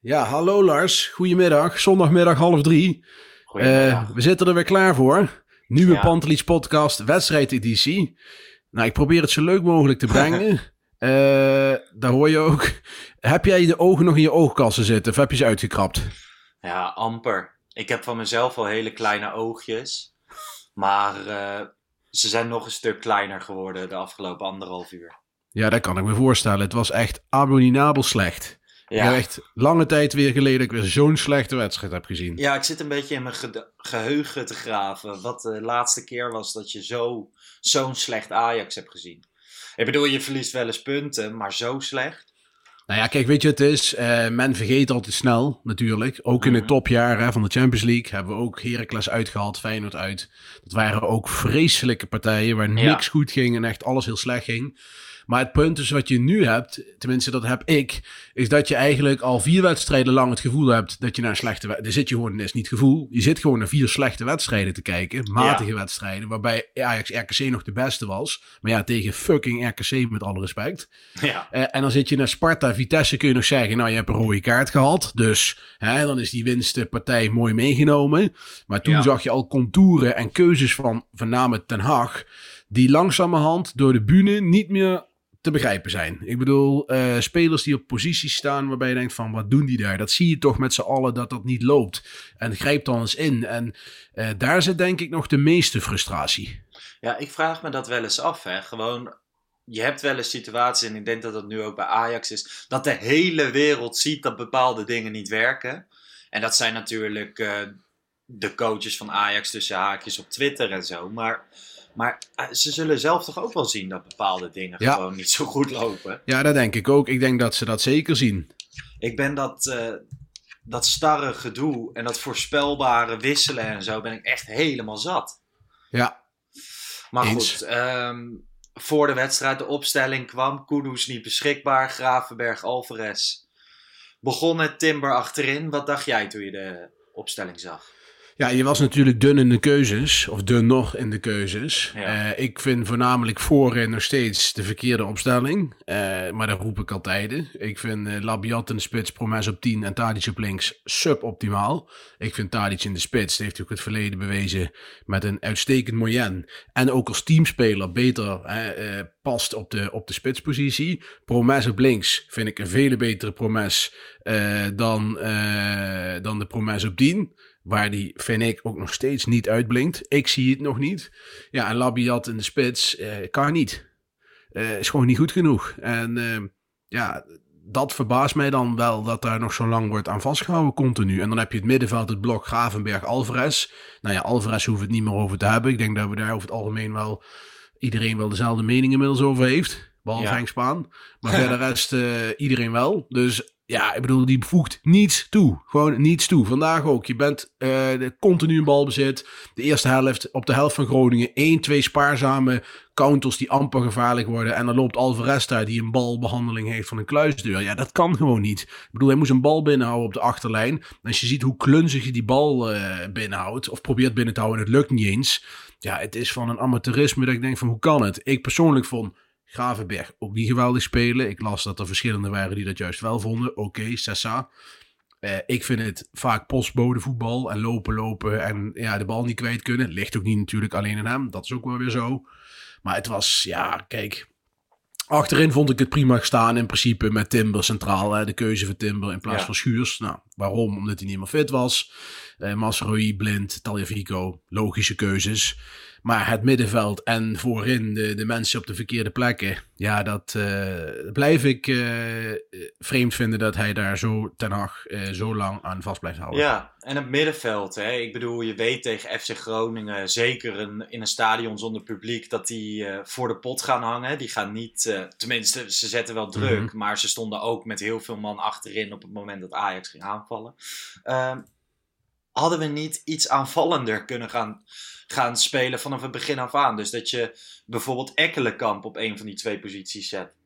Ja, hallo Lars. Goedemiddag. Zondagmiddag half drie. Eh, we zitten er weer klaar voor. Nieuwe Ja. Pantelis podcast, wedstrijdeditie. Nou, ik probeer het zo leuk mogelijk te brengen. Eh, daar hoor je ook. Heb jij de ogen nog in je oogkassen zitten of heb je ze uitgekrapt? Ja, amper. Ik heb van mezelf al hele kleine oogjes. Maar eh, ze zijn nog een stuk kleiner geworden de afgelopen anderhalf uur. Ja, dat kan ik me voorstellen. Het was echt abominabel slecht. Ik Ja. heb echt lange tijd weer geleden dat ik weer zo'n slechte wedstrijd heb gezien. ja, ik zit een beetje in mijn ge- geheugen te graven. Wat de laatste keer was dat je zo, zo'n slecht Ajax hebt gezien. Ik bedoel, je verliest wel eens punten, maar zo slecht. Nou ja, kijk, weet je, het is, eh, men vergeet altijd snel, natuurlijk. Ook in Mhm. het topjaar hè, van de Champions League hebben we ook Heracles uitgehaald, Feyenoord uit. Dat waren ook vreselijke partijen waar Ja. niks goed ging en echt alles heel slecht ging. Maar het punt is wat je nu hebt, tenminste dat heb ik, is dat je eigenlijk al vier wedstrijden lang het gevoel hebt dat je naar een slechte wedstrijd... Zit je gewoon, dat is niet gevoel, je zit gewoon naar vier slechte wedstrijden te kijken, matige wedstrijden, waarbij Ajax RKC nog de beste was. Maar ja, tegen fucking RKC met alle respect. Ja, Eh, en dan zit je naar Sparta, Vitesse kun je nog zeggen, nou je hebt een rode kaart gehad. Dus hè, dan is die winstpartij mooi meegenomen. Maar toen Ja. zag je al contouren en keuzes van van name Ten Hag, die langzamerhand door de bühne niet meer te begrijpen zijn. Ik bedoel, eh, spelers die op posities staan waarbij je denkt van wat doen die daar? Dat zie je toch met z'n allen dat dat niet loopt. En grijp dan eens in. En eh, daar zit denk ik nog de meeste frustratie. Ja, ik vraag me dat wel eens af. Hè. Gewoon, je hebt wel eens situaties, en ik denk dat dat nu ook bij Ajax is, dat de hele wereld ziet dat bepaalde dingen niet werken. En dat zijn natuurlijk eh, de coaches van Ajax tussen haakjes op Twitter en zo. Maar, maar eh, ze zullen zelf toch ook wel zien dat bepaalde dingen Ja. gewoon niet zo goed lopen. Ja, dat denk ik ook. Ik denk dat ze dat zeker zien. Ik ben dat, eh, dat starre gedoe en dat voorspelbare wisselen en zo, ben ik echt helemaal zat. Ja, Maar Eens. goed, ehm, voor de wedstrijd de opstelling kwam. Kudus niet beschikbaar. Gravenberg, Alvarez. Begon het Timber achterin. Wat dacht jij toen je de opstelling zag? Ja, je was natuurlijk dun in de keuzes, of dun nog in de keuzes. Ja. Eh, ik vind voornamelijk voorin nog steeds de verkeerde opstelling. Eh, maar dat roep ik altijd. Ik vind eh, Labiat in de spits, Promes op 10 en Tadic op links suboptimaal. Ik vind Tadic in de spits, dat heeft hij ook het verleden bewezen, met een uitstekend moyen. En ook als teamspeler beter past op de, op de spitspositie. Promes op links vind ik een vele betere Promes dan, dan de Promes op 10. Waar die, vind ik, ook nog steeds niet uitblinkt. Ik zie het nog niet. Ja, en Labiat in de spits eh, kan niet. Eh, is gewoon niet goed genoeg. En eh, ja, dat verbaast mij dan wel dat daar nog zo lang wordt aan vastgehouden continu. En dan heb je het middenveld, het blok Gravenberg, Alvarez. Nou ja, Alvarez hoeft het niet meer over te hebben. Ik denk dat we daar over het algemeen wel iedereen wel dezelfde mening inmiddels over heeft. Behalve Ja. Henk Spaan. Maar verder rest eh, iedereen wel. Dus ja, ik bedoel, die voegt niets toe. Gewoon niets toe. Vandaag ook. Je bent uh, continu in balbezit. De eerste helft op de helft van Groningen. 1, 2 spaarzame counters die amper gevaarlijk worden. En dan loopt Alvarez daar die een balbehandeling heeft van een kluisdeur. Ja, dat kan gewoon niet. Ik bedoel, hij moest een bal binnenhouden op de achterlijn. Als je ziet hoe klunzig je die bal uh, binnenhoudt. Of probeert binnen te houden en het lukt niet eens. Ja, het is van een amateurisme dat ik denk van hoe kan het? Ik persoonlijk vond Gravenberg ook niet geweldig spelen. Ik las dat er verschillende waren die dat juist wel vonden. Oké, okay, Sessa. Uh, ik vind het vaak postbode voetbal en lopen, lopen en ja, de bal niet kwijt kunnen. Ligt ook niet natuurlijk alleen aan hem. Dat is ook wel weer zo. Maar het was, ja, kijk. Achterin vond ik het prima gestaan in principe met Timber centraal. Hè, de keuze voor Timber in plaats ja. van Schuurs. Nou, waarom? Omdat hij niet meer fit was. Uh, Masroi, Blind, Taljafico. Logische keuzes. Maar het middenveld en voorin de, de mensen op de verkeerde plekken. Ja, dat uh, blijf ik uh, vreemd vinden dat hij daar zo ten Hag uh, zo lang aan vast blijft houden. Ja, en het middenveld. Hè? Ik bedoel, je weet tegen FC Groningen, zeker een, in een stadion zonder publiek, dat die voor de pot gaan hangen. Die gaan niet, tenminste, ze zetten wel druk, mm-hmm. maar ze stonden ook met heel veel man achterin op het moment dat Ajax ging aanvallen. Ehm, hadden we niet iets aanvallender kunnen gaan gaan spelen vanaf het begin af aan. Dus dat je bijvoorbeeld Ekkelenkamp op een van die twee posities zet.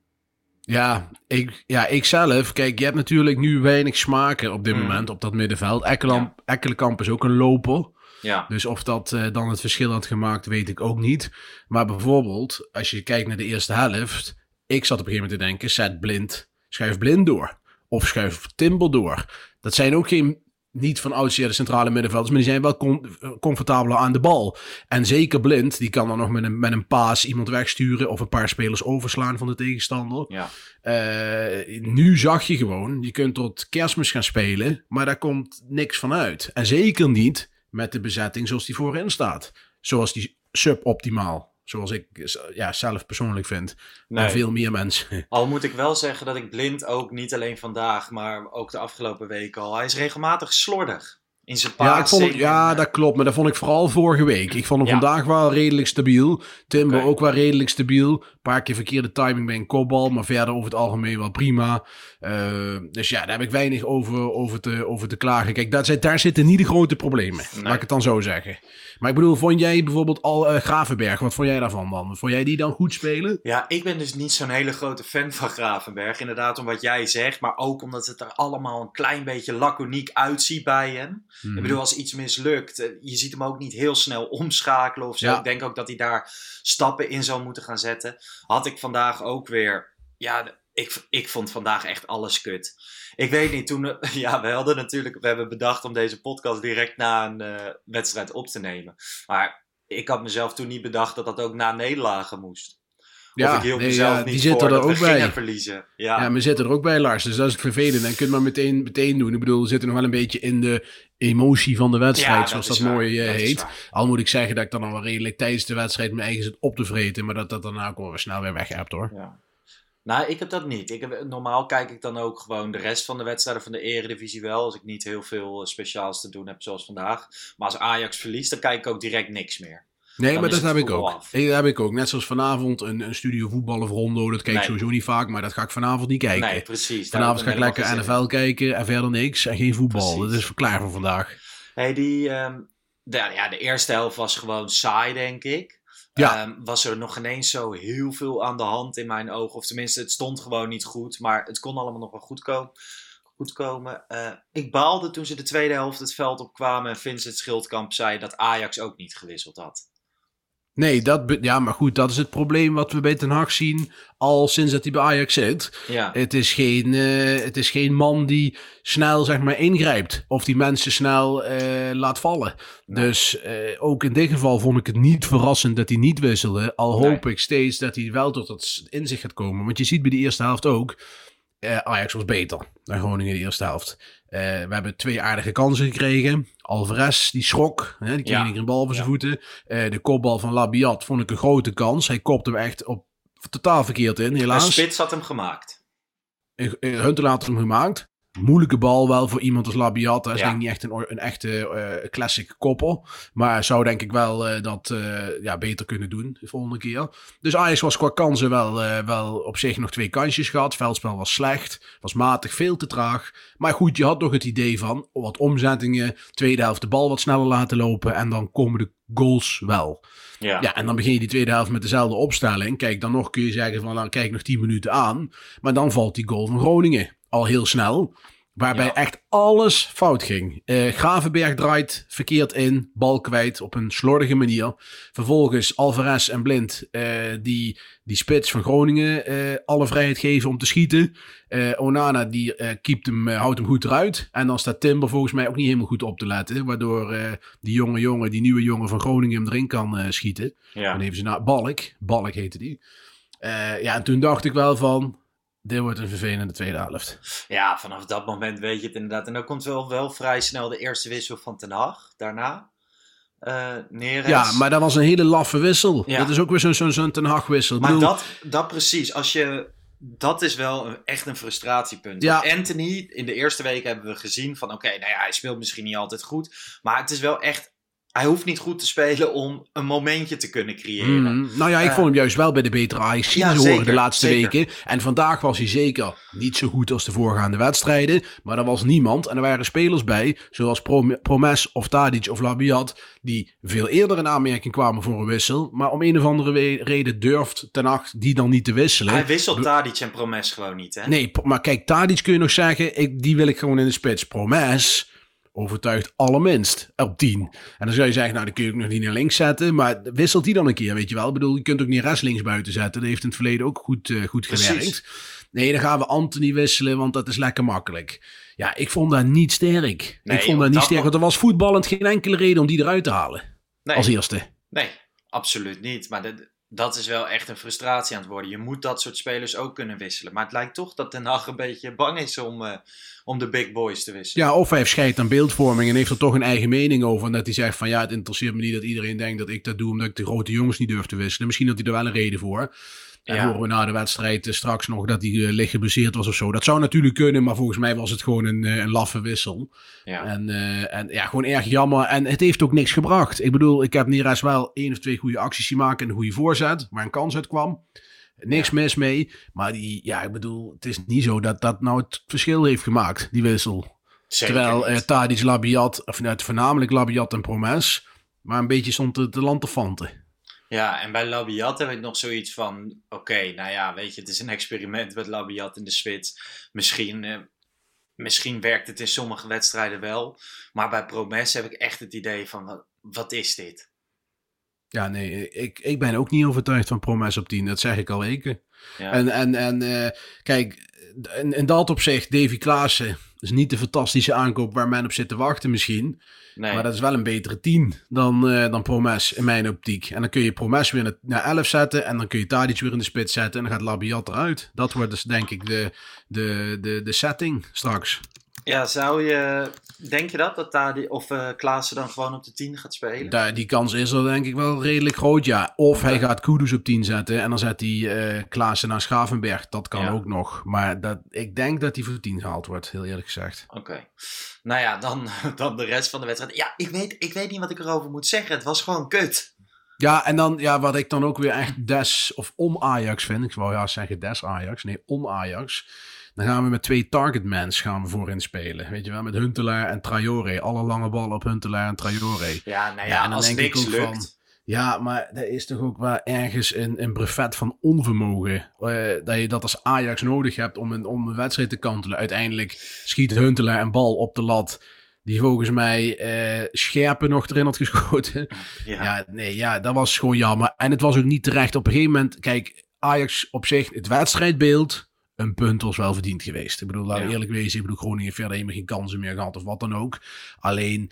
Ja, ik, ja, ik zelf. Kijk, je hebt natuurlijk nu weinig smaken op dit mm. moment op dat middenveld. Ekkelenkamp, ja. Ekkelenkamp is ook een loper. Ja. Dus of dat uh, dan het verschil had gemaakt, weet ik ook niet. Maar bijvoorbeeld, als je kijkt naar de eerste helft. Ik zat op een gegeven moment te denken, zet blind, schuif blind door. Of schuif Timbel door. Dat zijn ook geen niet van oudsher de centrale middenvelders, maar die zijn wel com comfortabeler aan de bal. En zeker blind, die kan dan nog met een, met een paas iemand wegsturen of een paar spelers overslaan van de tegenstander. Ja. Uh, nu zag je gewoon, je kunt tot kerstmis gaan spelen, maar daar komt niks van uit. En zeker niet met de bezetting zoals die voorin staat. Zoals die suboptimaal Zoals ik ja, zelf persoonlijk vind. Nee. En veel meer mensen. Al moet ik wel zeggen dat ik blind ook niet alleen vandaag, maar ook de afgelopen weken al. Hij is regelmatig slordig. In zijn ja, ik vond, ja, dat klopt. Maar dat vond ik vooral vorige week. Ik vond hem ja. vandaag wel redelijk stabiel. Timber okay. ook wel redelijk stabiel. Een paar keer verkeerde timing bij een kopbal. Maar verder over het algemeen wel prima. Uh, dus ja, daar heb ik weinig over, over, te, over te klagen. Kijk, daar, daar zitten niet de grote problemen. Nee. Laat ik het dan zo zeggen. Maar ik bedoel, vond jij bijvoorbeeld al uh, Gravenberg, wat vond jij daarvan dan? Vond jij die dan goed spelen? Ja, ik ben dus niet zo'n hele grote fan van Gravenberg. Inderdaad, om wat jij zegt, maar ook omdat het er allemaal een klein beetje laconiek uitziet bij hem. Ik bedoel, als iets mislukt, uh, je ziet hem ook niet heel snel omschakelen of zo. Ja. Ik denk ook dat hij daar stappen in zou moeten gaan zetten. Had ik vandaag ook weer, ja, ik, ik vond vandaag echt alles kut. Ik weet niet, toen, ja, we hadden natuurlijk, we hebben bedacht om deze podcast direct na een uh, wedstrijd op te nemen. Maar ik had mezelf toen niet bedacht dat dat ook na nederlagen moest. Ja, of ik nee, mezelf ja, niet die zitten er ook bij. verliezen. Ja. Ja, we zitten er ook bij, Lars. Dus dat is het vervelende. En kun je maar meteen, meteen doen. Ik bedoel, we zitten nog wel een beetje in de emotie van de wedstrijd, Ja, zoals dat dat, mooi eh, Dat heet. Al moet ik zeggen dat ik dan al wel redelijk tijdens de wedstrijd mijn eigen zit op te vreten. Maar dat dat daarna ook wel weer snel weer weg hebt, hoor. Ja. Nou, ik heb dat niet. Ik heb, normaal kijk ik dan ook gewoon de rest van de wedstrijden van de Eredivisie wel. Als ik niet heel veel eh, speciaals te doen heb, zoals vandaag. Maar als Ajax verliest, dan kijk ik ook direct niks meer. Nee, maar dat heb ik ook. af. Dat heb ik ook. Net zoals vanavond een, een studio voetbal of rondo. Dat kijk ik Nee. sowieso niet vaak, maar dat ga ik vanavond niet kijken. Nee, precies. Vanavond ga ik lekker NFL kijken en verder niks. En geen voetbal. Precies. Dat is klaar voor vandaag. Hey, die, ehm, de, ja, de eerste helft was gewoon saai, denk ik. Ja. Ehm, was er nog ineens zo heel veel aan de hand in mijn ogen. Of tenminste, het stond gewoon niet goed. Maar het kon allemaal nog wel goed komen. Goed komen. Eh, ik baalde toen ze de tweede helft het veld opkwamen. En Vincent Schildkamp zei dat Ajax ook niet gewisseld had. Nee, dat, ja, maar goed, dat is het probleem wat we bij Ten Hag zien al sinds dat hij bij Ajax zit. Ja, Het is geen, eh, het is geen man die snel zeg maar ingrijpt of die mensen snel eh, laat vallen. Nee. Dus eh, ook in dit geval vond ik het niet verrassend dat hij niet wisselde. Al Nee. hoop ik steeds dat hij wel tot dat inzicht gaat komen. Want je ziet bij de eerste helft ook, Ajax was beter dan Groningen in de eerste helft. Eh, we hebben twee aardige kansen gekregen. Alvarez, die schrok. Hè, die kreeg Ja. een bal van zijn Ja. voeten. Eh, de kopbal van Labiat vond ik een grote kans. Hij kopte hem echt op totaal verkeerd in, helaas. spits had hem gemaakt. Eh, Huntelaar had hem gemaakt. Moeilijke bal wel voor iemand als Labiat. Dat is Ja. denk ik niet echt een, een echte eh, classic koppel. Maar zou denk ik wel eh, dat eh, ja, beter kunnen doen de volgende keer. Dus Ajax was qua kansen wel, wel op zich nog twee kansjes gehad. Veldspel was slecht, was matig, veel te traag. Maar goed, je had nog het idee van wat omzettingen. Tweede helft de bal wat sneller laten lopen. En dan komen de goals wel. Ja. Ja, en dan begin je die tweede helft met dezelfde opstelling. Kijk, dan nog kun je zeggen van, nou, kijk nog 10 minuten aan. Maar dan valt die goal van Groningen al heel snel. Waarbij Ja. echt alles fout ging. Eh, Gravenberg draait verkeerd in, bal kwijt op een slordige manier. Vervolgens Alvarez en Blind, eh, die die spits van Groningen eh, alle vrijheid geven om te schieten. Onana die keept hem, houdt hem goed eruit. En dan staat Timber volgens mij ook niet helemaal goed op te letten. Waardoor die jonge jongen, die nieuwe jongen van Groningen hem erin kan schieten. Ja. Dan even ze naar Balk. Balk heette die. Ja, en toen dacht ik wel van... Dit wordt een vervelende tweede helft. Ja, vanaf dat moment weet je het inderdaad. En dan komt wel, wel vrij snel de eerste wissel van Ten Hag. Daarna. eh Neres. Ja, maar dat was een hele laffe wissel. Ja. Dat is ook weer zo'n zo'n Ten Hag wissel. Maar bedoel, dat, dat precies, als je, dat is wel een, echt een frustratiepunt. Ja. Anthony, in de eerste week hebben we gezien van, oké, nou ja, hij speelt misschien niet altijd goed. Maar het is wel echt, hij hoeft niet goed te spelen om een momentje te kunnen creëren. Mhm. Nou ja, ik Eh, vond hem juist wel bij de betere Ajax ja, horen de laatste zeker. weken. En vandaag was hij zeker niet zo goed als de voorgaande wedstrijden. Maar er was niemand. En er waren spelers bij, zoals Prom- Promes of Tadic of Labiat, die veel eerder in aanmerking kwamen voor een wissel. Maar om een of andere reden durft Ten Hag die dan niet te wisselen. Hij wisselt Tadic en Promes gewoon niet, hè? Nee, maar kijk, Tadic kun je nog zeggen, ik, die wil ik gewoon in de spits. Promes overtuigt allerminst op 10. En dan zou je zeggen, nou, dan kun je ook nog niet naar links zetten. Maar wisselt die dan een keer, weet je wel. Ik bedoel, je kunt ook niet rechts links buiten zetten. Dat heeft in het verleden ook goed, eh, goed Precies. gewerkt. Nee, dan gaan we Anthony wisselen, want dat is lekker makkelijk. Ja, ik vond dat niet sterk. Nee, ik vond dat niet dat sterk, want er was voetballend geen enkele reden om die eruit te halen. nee, Als eerste. nee, absoluut niet. Maar dat, dat is wel echt een frustratie aan het worden. Je moet dat soort spelers ook kunnen wisselen. Maar het lijkt toch dat Ten Hag een beetje bang is om, eh, om de big boys te wisselen. Ja, of hij heeft scheid aan beeldvorming en heeft er toch een eigen mening over. En dat hij zegt van ja, het interesseert me niet dat iedereen denkt dat ik dat doe omdat ik de grote jongens niet durf te wisselen. Misschien had hij er wel een reden voor. En Ja. horen we na de wedstrijd eh, straks nog dat hij uh, licht geblesseerd was of zo. Dat zou natuurlijk kunnen, maar volgens mij was het gewoon een, eh, een laffe wissel. Ja. En, en ja, gewoon erg jammer. En het heeft ook niks gebracht. Ik bedoel, ik heb Neres wel één of twee goede acties zien maken en een goede voorzet, waar een kans uit kwam. Niks mis mee. Maar die, ja, ik bedoel, het is niet zo dat dat nou het verschil heeft gemaakt, die wissel. Zeker Terwijl niet. Tadic, Labiat, of voornamelijk Labiat en Promes, maar een beetje stond te, te lanterfanten. Ja, en bij Labiat heb ik nog zoiets van: oké, nou ja, weet je, het is een experiment met Labiat in de spits. Misschien, eh, misschien werkt het in sommige wedstrijden wel. Maar bij Promes heb ik echt het idee van: wat is dit? Ja, nee, ik, ik ben ook niet overtuigd van Promes op 10. Dat zeg ik al weken. Ja. En, en, en eh, kijk, in, in dat opzicht, Davy Klaassen is niet de fantastische aankoop waar men op zit te wachten misschien. nee. Maar dat is wel een betere 10 dan, eh, dan Promes in mijn optiek. En dan kun je Promes weer naar, naar 11 zetten. En dan kun je Tadic weer in de spits zetten. En dan gaat Labiat eruit. Dat wordt dus denk ik de, de, de, de setting straks. Ja, zou je. Denk je dat? Dat Tadi of eh Klaassen dan gewoon op de 10 gaat spelen? Daar, die kans is er denk ik wel redelijk groot, ja. Of hij gaat Kudus op 10 zetten en dan zet hij eh Klaassen naar Schavenberg. Dat kan Ja. ook nog. Maar dat, ik denk dat hij voor 10 gehaald wordt, heel eerlijk gezegd. Oké. Nou ja, dan, dan de rest van de wedstrijd. Ja, ik weet, ik weet niet wat ik erover moet zeggen. Het was gewoon kut. Ja, en dan ja, wat ik dan ook weer echt des of om Ajax vind. Ik wou ja zeggen des Ajax. Nee, om Ajax. Dan gaan we met twee targetmans gaan we voorin spelen. Weet je wel, met Huntelaar en Traoré. Alle lange ballen op Huntelaar en Traoré. Ja, nou Ja, ja, en dan als denk ik niks ook lukt. van- Ja, maar er is toch ook wel ergens een, een brevet van onvermogen. eh, dat je dat als Ajax nodig hebt om een, om een wedstrijd te kantelen. Uiteindelijk schiet Huntelaar een bal op de lat. Die volgens mij eh Scherpen nog erin had geschoten. Ja. Ja, nee, ja, dat was gewoon jammer. En het was ook niet terecht. Op een gegeven moment, kijk, Ajax op zich, het wedstrijdbeeld, een punt was wel verdiend geweest. Ik bedoel, laten we Ja. eerlijk wezen, ik bedoel, Groningen heeft verder helemaal geen kansen meer gehad of wat dan ook. Alleen, op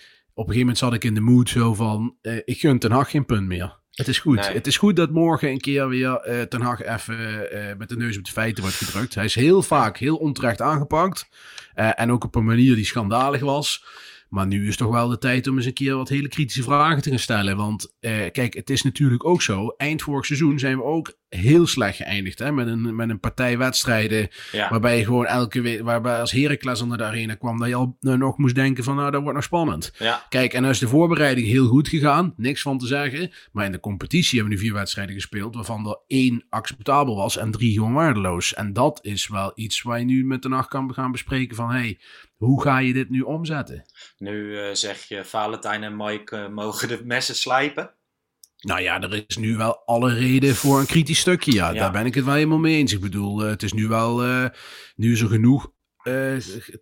een gegeven moment zat ik in de mood zo van, eh, ik gun Ten Hag geen punt meer. Het is goed. Nee. Het is goed dat morgen een keer weer eh Ten Hag even eh, met de neus op de feiten wordt gedrukt. Hij is heel vaak heel onterecht aangepakt. En ook op een manier die schandalig was. Maar nu is toch wel de tijd om eens een keer wat hele kritische vragen te gaan stellen. Want eh, kijk, het is natuurlijk ook zo. Eind vorig seizoen zijn we ook heel slecht geëindigd. Hè? Met, een, met een partij wedstrijden. Ja. Waarbij je gewoon elke week, waarbij als Heracles onder de arena kwam, dat je al nou, nog moest denken van nou, dat wordt nog spannend. Ja. Kijk, en dan is de voorbereiding heel goed gegaan. Niks van te zeggen. Maar in de competitie hebben we nu vier wedstrijden gespeeld. Waarvan er één acceptabel was en drie gewoon waardeloos. En dat is wel iets waar je nu met de nacht kan gaan bespreken van... Hey, hoe ga je dit nu omzetten? Nu eh, zeg je, Valentijn en Mike eh, mogen de messen slijpen. Nou ja, er is nu wel alle reden voor een kritisch stukje. Ja, Ja. daar ben ik het wel helemaal mee eens. Ik bedoel, eh, het is nu wel... nu is er genoeg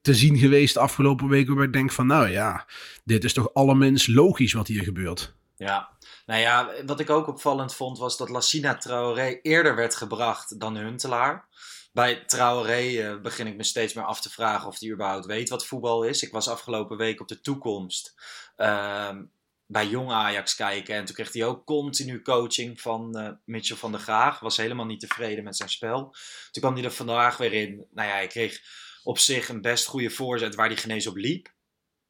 te zien geweest de afgelopen weken... waar ik denk van, nou ja, dit is toch allerminst logisch wat hier gebeurt. Ja, nou ja, wat ik ook opvallend vond was dat Lassina Traoré eerder werd gebracht dan Huntelaar. Bij Traoré eh, begin ik me steeds meer af te vragen of hij überhaupt weet wat voetbal is. Ik was afgelopen week op de toekomst ehm, bij Jong Ajax kijken en toen kreeg hij ook continu coaching van eh, Mitchell van der Graag. Was helemaal niet tevreden met zijn spel. Toen kwam hij er vandaag weer in. Nou ja, hij kreeg op zich een best goede voorzet waar hij genees op liep.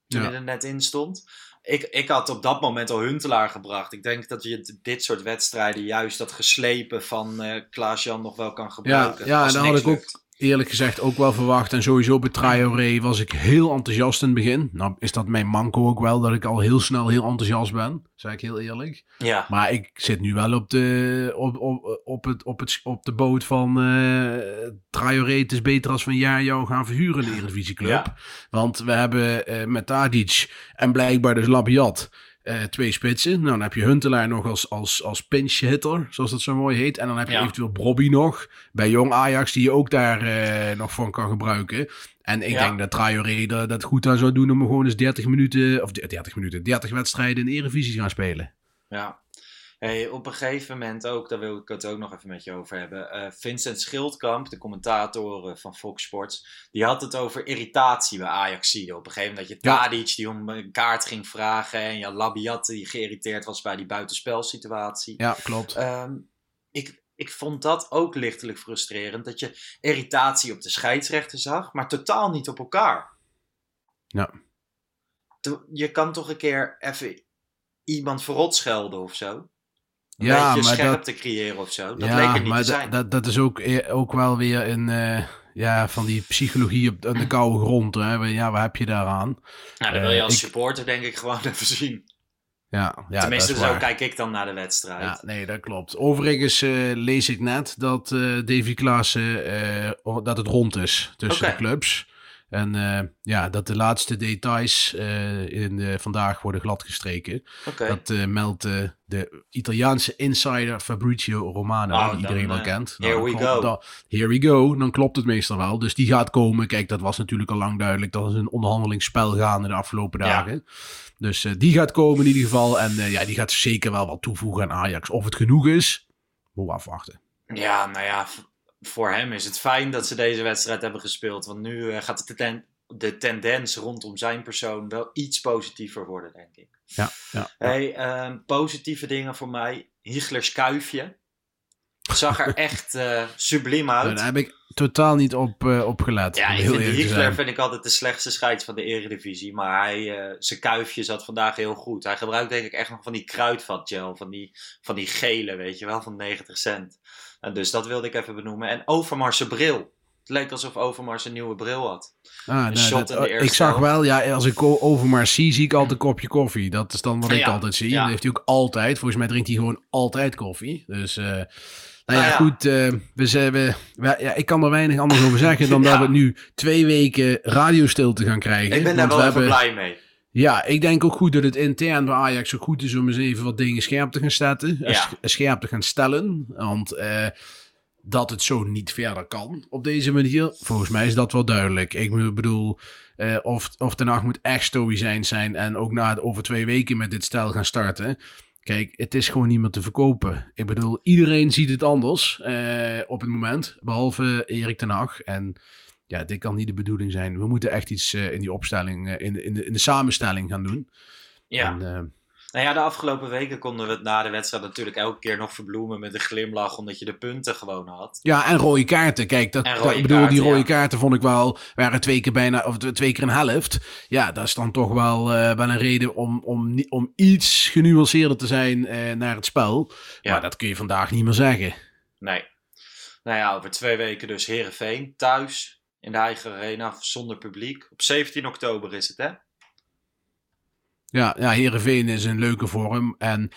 Toen Ja. hij er net in stond. Ik, ik had op dat moment al Huntelaar gebracht. Ik denk dat je dit soort wedstrijden juist dat geslepen van eh Klaas-Jan nog wel kan gebruiken. ja, als daar niks had ik ook-. Eerlijk gezegd ook wel verwacht. En sowieso bij Traoré was ik heel enthousiast in het begin. Nou is dat mijn manco ook wel, dat ik al heel snel heel enthousiast ben. Zeg ik heel eerlijk. Ja, Maar ik zit nu wel op de, op, op, op, het, op, het, op de boot van eh Traoré. Het is beter als we een jaar jou gaan verhuren in de Eredivisieclub. Ja. Want we hebben eh met Tadic en blijkbaar dus Labiat... eh, twee spitsen. Nou, dan heb je Huntelaar nog als, als, als pinch hitter, zoals dat zo mooi heet. En dan heb je Ja. eventueel Bobby nog bij Jong Ajax, die je ook daar eh, nog voor kan gebruiken. En ik Ja. denk dat Traoré dat, dat goed aan zou doen om gewoon eens 30 minuten, of 30 minuten, 30 wedstrijden in de Eredivisie te gaan spelen. ja. Hey, op een gegeven moment ook, daar wil ik het ook nog even met je over hebben. eh, Vincent Schildkamp, de commentator eh, van Fox Sports, die had het over irritatie bij Ajax. Op een gegeven moment dat je Ja. Tadic die om een kaart ging vragen en je Labiat die geïrriteerd was bij die buitenspelsituatie. Ja, klopt. Ehm, ik, ik vond dat ook lichtelijk frustrerend. Dat je irritatie op de scheidsrechter zag, maar totaal niet op elkaar. Ja. Je kan toch een keer even iemand verrot schelden of zo? Ja, beetje maar scherpte dat- creëren of zo. Dat ja, leek er niet maar te zijn. Dat, dat is ook, e- ook wel weer een, eh, ja, van die psychologie op aan de koude grond. Hè. Ja, wat heb je daaraan? nou, dat wil je eh, als ik- supporter denk ik gewoon even zien. Ja, ja Tenminste, dat is zo waar. kijk ik dan naar de wedstrijd. Ja, nee, dat klopt. Overigens eh, lees ik net dat Davy Klaassen, dat het rond is tussen de clubs. En eh, ja, dat de laatste details eh, in de, vandaag worden gladgestreken. Dat eh, meldt de Italiaanse insider Fabrizio Romano, Oh, die dan, iedereen wel kent. here dan we go. dat- here we go, dan klopt het meestal wel. Dus die gaat komen. Kijk, dat was natuurlijk al lang duidelijk. Dat is een onderhandelingsspel gaande de afgelopen Ja. dagen. Dus die gaat komen in ieder geval. En ja, die gaat zeker wel wat toevoegen aan Ajax. Of het genoeg is, we afwachten. Ja, nou ja, voor hem is het fijn dat ze deze wedstrijd hebben gespeeld. Want nu eh, gaat de, ten- de tendens rondom zijn persoon wel iets positiever worden, denk ik. Ja, ja. Hey, ehm, positieve dingen voor mij. Hieglers kuifje. Zag er echt eh subliem uit. Daar heb ik totaal niet op, gelet. Ja, ik vind Hiegler vind ik altijd de slechtste scheids van de eredivisie. Maar hij, zijn kuifje zat vandaag heel goed. Hij gebruikt denk ik echt nog van die kruidvatgel. Van die, van die gele, weet je wel, van 90 cent. En dus dat wilde ik even benoemen. En Overmars bril. Het leek alsof Overmars een nieuwe bril had. Ah, nee, dat- oh, eerste ik zag wel, ja, als ik Overmars zie, zie ik altijd een kopje koffie. Dat is dan wat ik Ja, altijd zie. ja. Dat heeft hij ook altijd. Volgens mij drinkt hij gewoon altijd koffie. Dus, eh, nou ja, Nou ja. goed. eh, we zijn, we, we- ja, ik kan er weinig anders over zeggen dan Ja. dat we nu twee weken radiostilte gaan krijgen. Ik ben daar wel we even hebben- blij mee. Ja, ik denk ook goed dat het intern bij Ajax ook goed is om eens even wat dingen scherp te gaan zetten. eh, Ja. Scherp te gaan stellen. Want eh, dat het zo niet verder kan op deze manier, volgens mij is dat wel duidelijk. Ik bedoel, eh, of, of Den Haag moet echt stoïcijns zijn en ook na over twee weken met dit stijl gaan starten. Kijk, het is gewoon niet meer te verkopen. Ik bedoel, iedereen ziet het anders op het moment, behalve Erik ten Hag. En ja, dit kan niet de bedoeling zijn. We moeten echt iets eh, in die opstelling, eh, in, de, in, de, in de samenstelling gaan doen. Ja. En, eh, Nou ja, de afgelopen weken konden we het na de wedstrijd natuurlijk elke keer nog verbloemen met een glimlach. Omdat je de punten gewoon had. ja, en rode kaarten. Kijk, dat, bedoel, die rode ja. kaarten vond ik wel, waren twee keer bijna, of twee keer een helft. Ja, dat is dan toch wel, eh, wel een reden om, om, om iets genuanceerder te zijn naar het spel. Ja. Maar dat kun je vandaag niet meer zeggen. Nee. Nou ja, over twee weken dus Herenveen thuis in de eigen arena zonder publiek. Op 17 oktober is het, hè? Ja, ja Heerenveen is een leuke vorm. En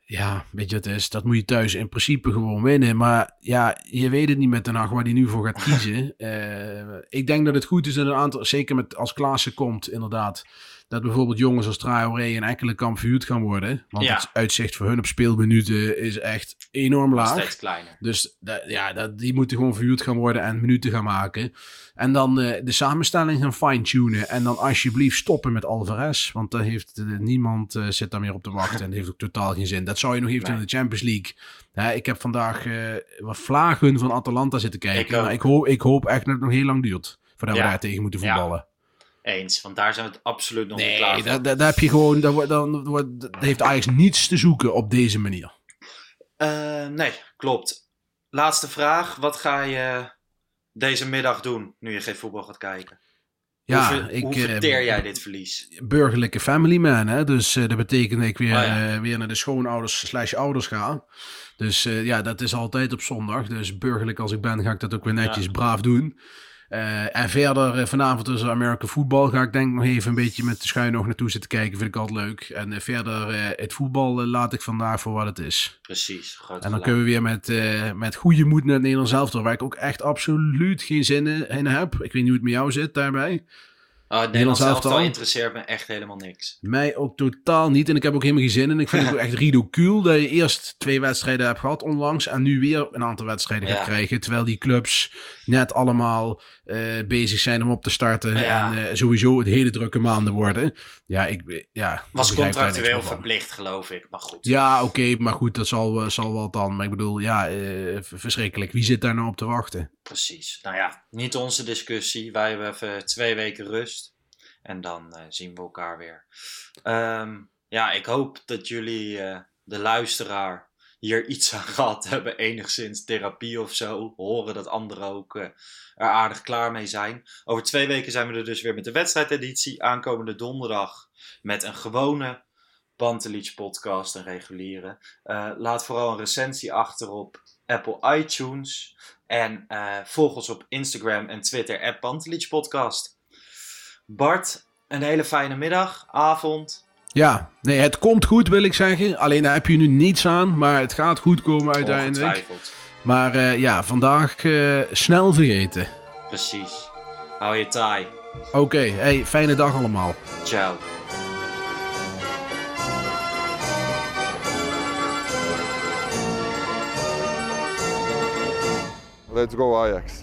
ja, weet je wat het is? Dat moet je thuis in principe gewoon winnen. Maar ja, je weet het niet met Den Haag waar hij nu voor gaat kiezen. Eh, ik denk dat het goed is dat een aantal, zeker met als Klaassen komt, inderdaad. Dat bijvoorbeeld jongens als Traoré en enkele kamp verhuurd gaan worden. Want Ja. het uitzicht voor hun op speelminuten is echt enorm laag. Steeds kleiner. Dus da- ja, dat, die moeten gewoon verhuurd gaan worden en minuten gaan maken. En dan eh, de samenstelling gaan fine-tunen. En dan alsjeblieft stoppen met Alvarez. Want daar heeft eh, niemand eh, zit daar meer op te wachten. En dat heeft ook totaal geen zin. Dat zou je nog even Nee. in de Champions League. Ik heb vandaag wat vlagen van Atalanta zitten kijken. Ik ik hoop, ik hoop echt dat het nog heel lang duurt. Voordat Ja. we daar tegen moeten Ja. Eens, want daar zijn we het absoluut nog niet klaar Nee, voor. daar, daar, daar heb je gewoon. Daar, dan wordt- dat heeft Ajax niets te zoeken op deze manier. Eh, nee, klopt. Laatste vraag. Wat ga je deze middag doen nu je geen voetbal gaat kijken? Ja, hoe, ver- ik, hoe eh, verteer jij dit verlies? burgerlijke family man. Hè? Dus eh, dat betekent dat ik weer, Oh ja. weer naar de schoonouders slash ouders ga. Dus ja, dat is altijd op zondag. Dus burgerlijk als ik ben, ga ik dat ook weer netjes Ja. braaf doen. Eh, en verder eh, vanavond tussen American voetbal ga ik denk ik nog even een beetje met de schuin nog naartoe zitten kijken. Vind ik altijd leuk. En eh, verder het voetbal laat ik vandaag voor wat het is. Precies, En dan gelijk. kunnen we weer met, met goede moed naar het Nederlands elftal. Waar ik ook echt absoluut geen zin in heb. Ik weet niet hoe het met jou zit daarbij. Oh, het Nederlands elftal interesseert me echt helemaal niks. Mij ook totaal niet. En ik heb ook helemaal geen zin in. Ik vind het ook echt ridicuul dat je eerst twee wedstrijden hebt gehad onlangs. En nu weer een aantal wedstrijden gaat krijgen. Terwijl die clubs net allemaal eh, bezig zijn om op te starten. Ja. En eh, sowieso het hele drukke maanden worden. Ja, ik ja, Was contractueel verplicht, geloof ik. Maar goed. Ja, oké, maar goed, dat zal, eh, zal wel dan. Maar ik bedoel, ja, verschrikkelijk. Wie zit daar nou op te wachten? Precies. Nou ja, niet onze discussie. Wij hebben even twee weken rust. En dan eh, zien we elkaar weer. Ehm, ja, ik hoop dat jullie, eh, de luisteraar, hier iets aan gehad hebben. Enigszins therapie of zo. Horen dat anderen ook eh, er aardig klaar mee zijn. Over twee weken zijn we er dus weer met de wedstrijdeditie. Aankomende donderdag met een gewone Pantelich podcast, een reguliere. Laat vooral een recensie achter op Apple iTunes. En eh, volg ons op Instagram en Twitter, Pantelich Podcast. Bart, een hele fijne middag, avond. Ja, nee, het komt goed, wil ik zeggen. Alleen daar heb je nu niets aan, maar het gaat goed komen uiteindelijk. Ongetwijfeld. Maar eh, ja, vandaag eh, snel vergeten. Precies. Hou je taai. Oké, hey, fijne dag allemaal. Ciao. Let's go Ajax.